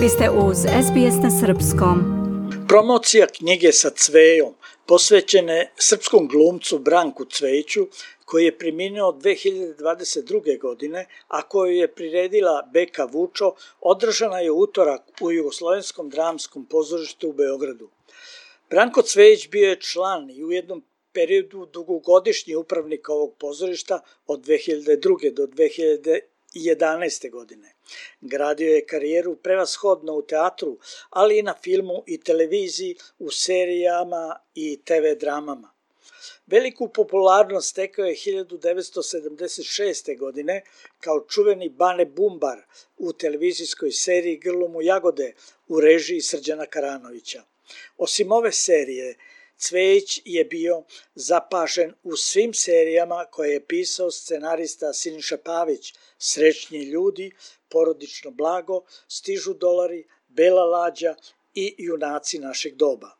Vi ste uz SBS na Srpskom. Promocija knjige sa Cvejom posvećene srpskom glumcu Branku Cvejiću koji je preminuo 2022. godine, a koju je priredila Beka Vučo, održana je utorak u Jugoslovenskom dramskom pozorištu u Beogradu. Branko Cvejić bio je član i u jednom periodu dugogodišnji upravnik ovog pozorišta od 2002. do 2011. godine. Gradio je karijeru prevashodno u teatru, ali i na filmu i televiziji, u serijama i TV dramama. Veliku popularnost stekao je 1976. godine kao čuveni Bane Bumbar u televizijskoj seriji Grlomu jagode u režiji Srđana Karanovića. Osim ove serije, Cvejić je bio zapažen u svim serijama koje je pisao scenarista Siniša Pavić, Srećni ljudi, Porodično blago, Stižu dolari, Bela lađa i Junaci našeg doba.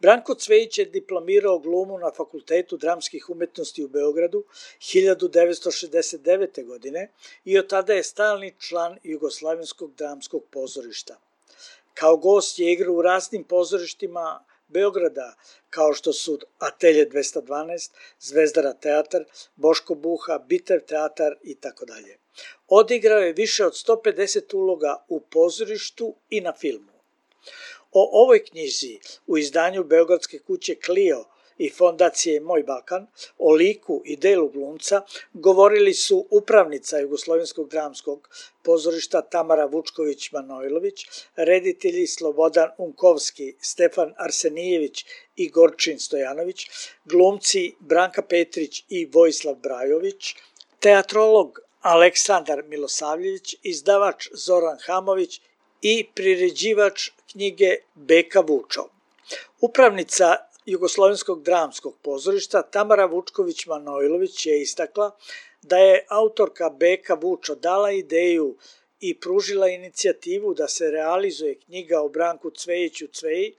Branko Cvejić je diplomirao glumu na Fakultetu dramskih umetnosti u Beogradu 1969. godine i od tada je stalni član Jugoslavenskog dramskog pozorišta. Kao gost je igrao u raznim pozorištima Beograda, kao što su Atelje 212, Zvezdara teatar, Boško Buha, Bitev teatar i tako dalje. Odigrao je više od 150 uloga u pozorištu i na filmu. O ovoj knjizi u izdanju Beogradske kuće Clio i fondacije Moj Balkan, o liku i delu glumca, govorili su upravnica Jugoslovenskog dramskog pozorišta Tamara Vučković-Manojlović, reditelji Slobodan Unkovski, Stefan Arsenijević i Gorčin Stojanović, glumci Branka Petrić i Vojislav Brajović, teatrolog Aleksandar Milosavljević, izdavač Zoran Hamović i priređivač knjige Beka Vučo. Upravnica Jugoslovenskog dramskog pozorišta Tamara Vučković-Manojlović je istakla da je autorka Beka Vučo dala ideju i pružila inicijativu da se realizuje knjiga o Branku Cvejiću Cveji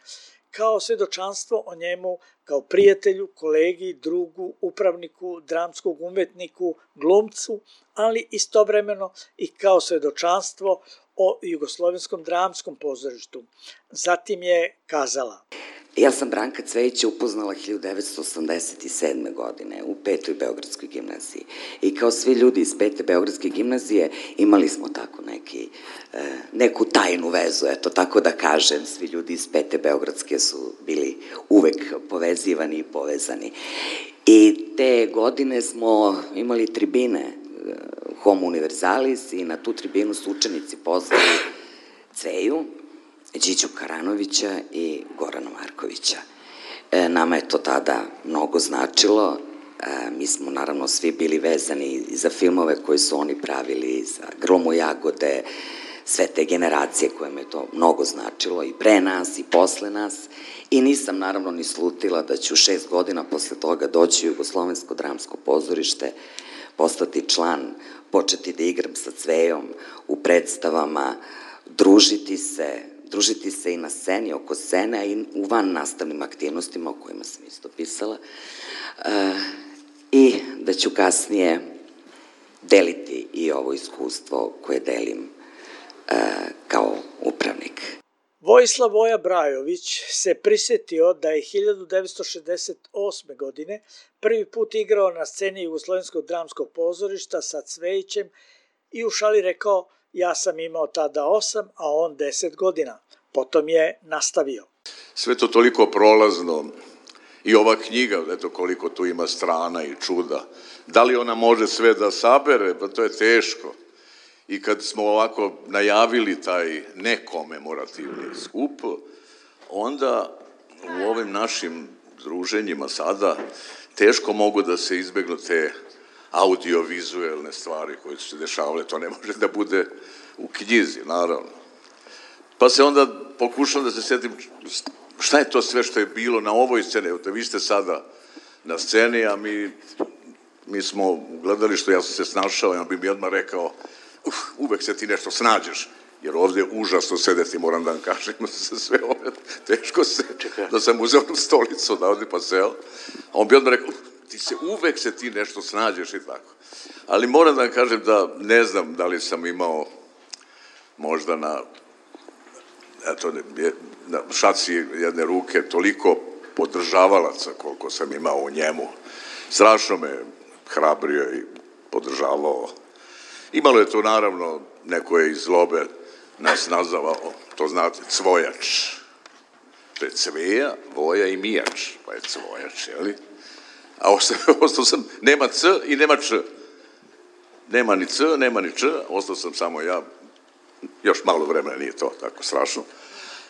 kao svedočanstvo o njemu kao prijatelju, kolegi, drugu, upravniku, dramskog umetniku, glumcu, ali istovremeno i kao svedočanstvo o Jugoslovenskom dramskom pozorištu. Zatim je kazala Ja sam Branka Cvejića upoznala 1987. godine u petoj Beogradskoj gimnaziji. I kao svi ljudi iz pete Beogradske gimnazije imali smo tako neki, e, neku tajnu vezu, eto tako da kažem, svi ljudi iz pete Beogradske su bili uvek povezivani i povezani. I te godine smo imali tribine e, Homo Universalis i na tu tribinu su učenici pozvali Cveju, Điđu Karanovića i Gorana Markovića. E, nama je to tada mnogo značilo, e, mi smo naravno svi bili vezani za filmove koje su oni pravili, za Grlomu jagode, sve te generacije kojima je to mnogo značilo i pre nas i posle nas i nisam naravno ni slutila da ću šest godina posle toga doći u Jugoslovensko dramsko pozorište, postati član, početi da igram sa Cvejom u predstavama, družiti se, družiti se i na sceni, oko scene, a i u van nastavnim aktivnostima o kojima sam isto pisala. E, I da ću kasnije deliti i ovo iskustvo koje delim e, kao upravnik. Vojislav Voja Brajović se prisetio da je 1968. godine prvi put igrao na sceni Jugoslovenskog dramskog pozorišta sa Cvejićem i u šali rekao ja sam imao tada osam, a on deset godina. Potom je nastavio. Sve to toliko prolazno i ova knjiga, eto koliko tu ima strana i čuda. Da li ona može sve da sabere? Pa to je teško. I kad smo ovako najavili taj nekomemorativni skup, onda u ovim našim druženjima sada teško mogu da se izbegnu te audiovizuelne stvari koje su se dešavale, to ne može da bude u knjizi, naravno. Pa se onda pokušam da se setim šta je to sve što je bilo na ovoj sceni, evo te vi ste sada na sceni, a mi, mi smo gledali što ja sam se snašao, ja bi mi odmah rekao, uf, uvek se ti nešto snađeš, jer ovde je užasno sedeti, moram da vam kažem, sa sve ove, teško se, da sam uzeo stolicu da ovde pa seo, a on bi odmah rekao, ti se uvek se ti nešto snađeš i tako. Ali moram da kažem da ne znam da li sam imao možda na eto, na šaci jedne ruke toliko podržavalaca koliko sam imao u njemu. Strašno me hrabrio i podržavao. Imalo je to naravno, neko je iz zlobe nas nazvao, to znate, cvojač. To je cveja, voja i mijač, pa je cvojač, jeli? A ostao, ostao sam, nema c i nema č. Nema ni c, nema ni č, ostao sam samo ja. Još malo vremena nije to tako strašno.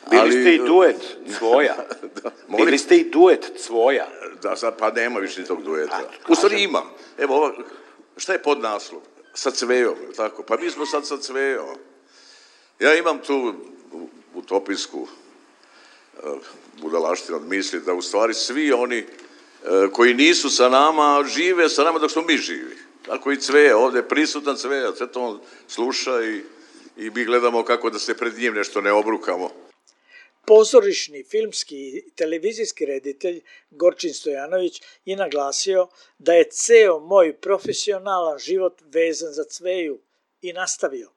Bili ste i duet Cvoja. da, molim? Bili ste i duet Cvoja. Da, sad, pa nema više tog dueta. A, U stvari kažem. ima. Evo, ova, šta je pod naslov? Sa cvejom, tako? Pa mi smo sad sa cvejom. Ja imam tu utopijsku uh, budalaštinu od misli da u stvari svi oni koji nisu sa nama, žive sa nama dok smo mi živi. Tako i cveja, ovde je prisutan cveja, sve to on sluša i, i mi gledamo kako da se pred njim nešto ne obrukamo. Pozorišni, filmski i televizijski reditelj Gorčin Stojanović je naglasio da je ceo moj profesionalan život vezan za cveju i nastavio.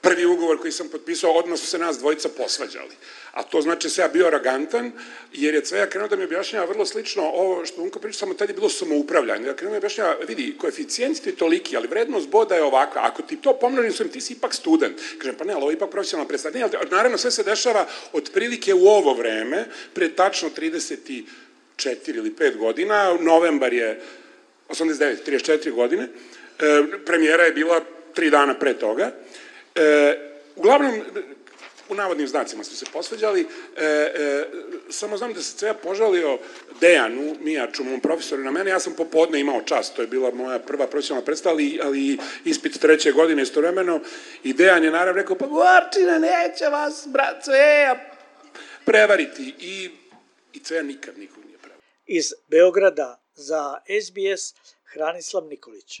Prvi ugovor koji sam potpisao, odmah su se nas dvojica posvađali. A to znači da se ja bio aragantan, jer je Cveja krenuo da mi objašnjava vrlo slično ovo što Unko priča, samo tad je bilo samoupravljanje. Ja krenuo da mi objašnjava, vidi, koeficijent ti je toliki, ali vrednost boda je ovakva. Ako ti to pomnožim svojim, ti si ipak student. Kažem, pa ne, ali ovo je ipak profesionalno predstavljanje. Ali naravno, sve se dešava otprilike u ovo vreme, pre tačno 34 ili 5 godina, novembar je 89, 34 godine, e, premijera je bila tri dana pre toga, E, uglavnom, u navodnim znacima smo se posveđali, e, e, samo znam da se Cveja požalio Dejanu, Mijaču, mom profesoru na mene, ja sam popodne imao čas, to je bila moja prva profesionalna predstava, ali, ali ispit treće godine istovremeno, i Dejan je naravno rekao, pa Gorčina, neće vas, brat Cveja, prevariti. I, i Cveja nikad nikog nije prevariti. Iz Beograda za SBS Hranislav Nikolić.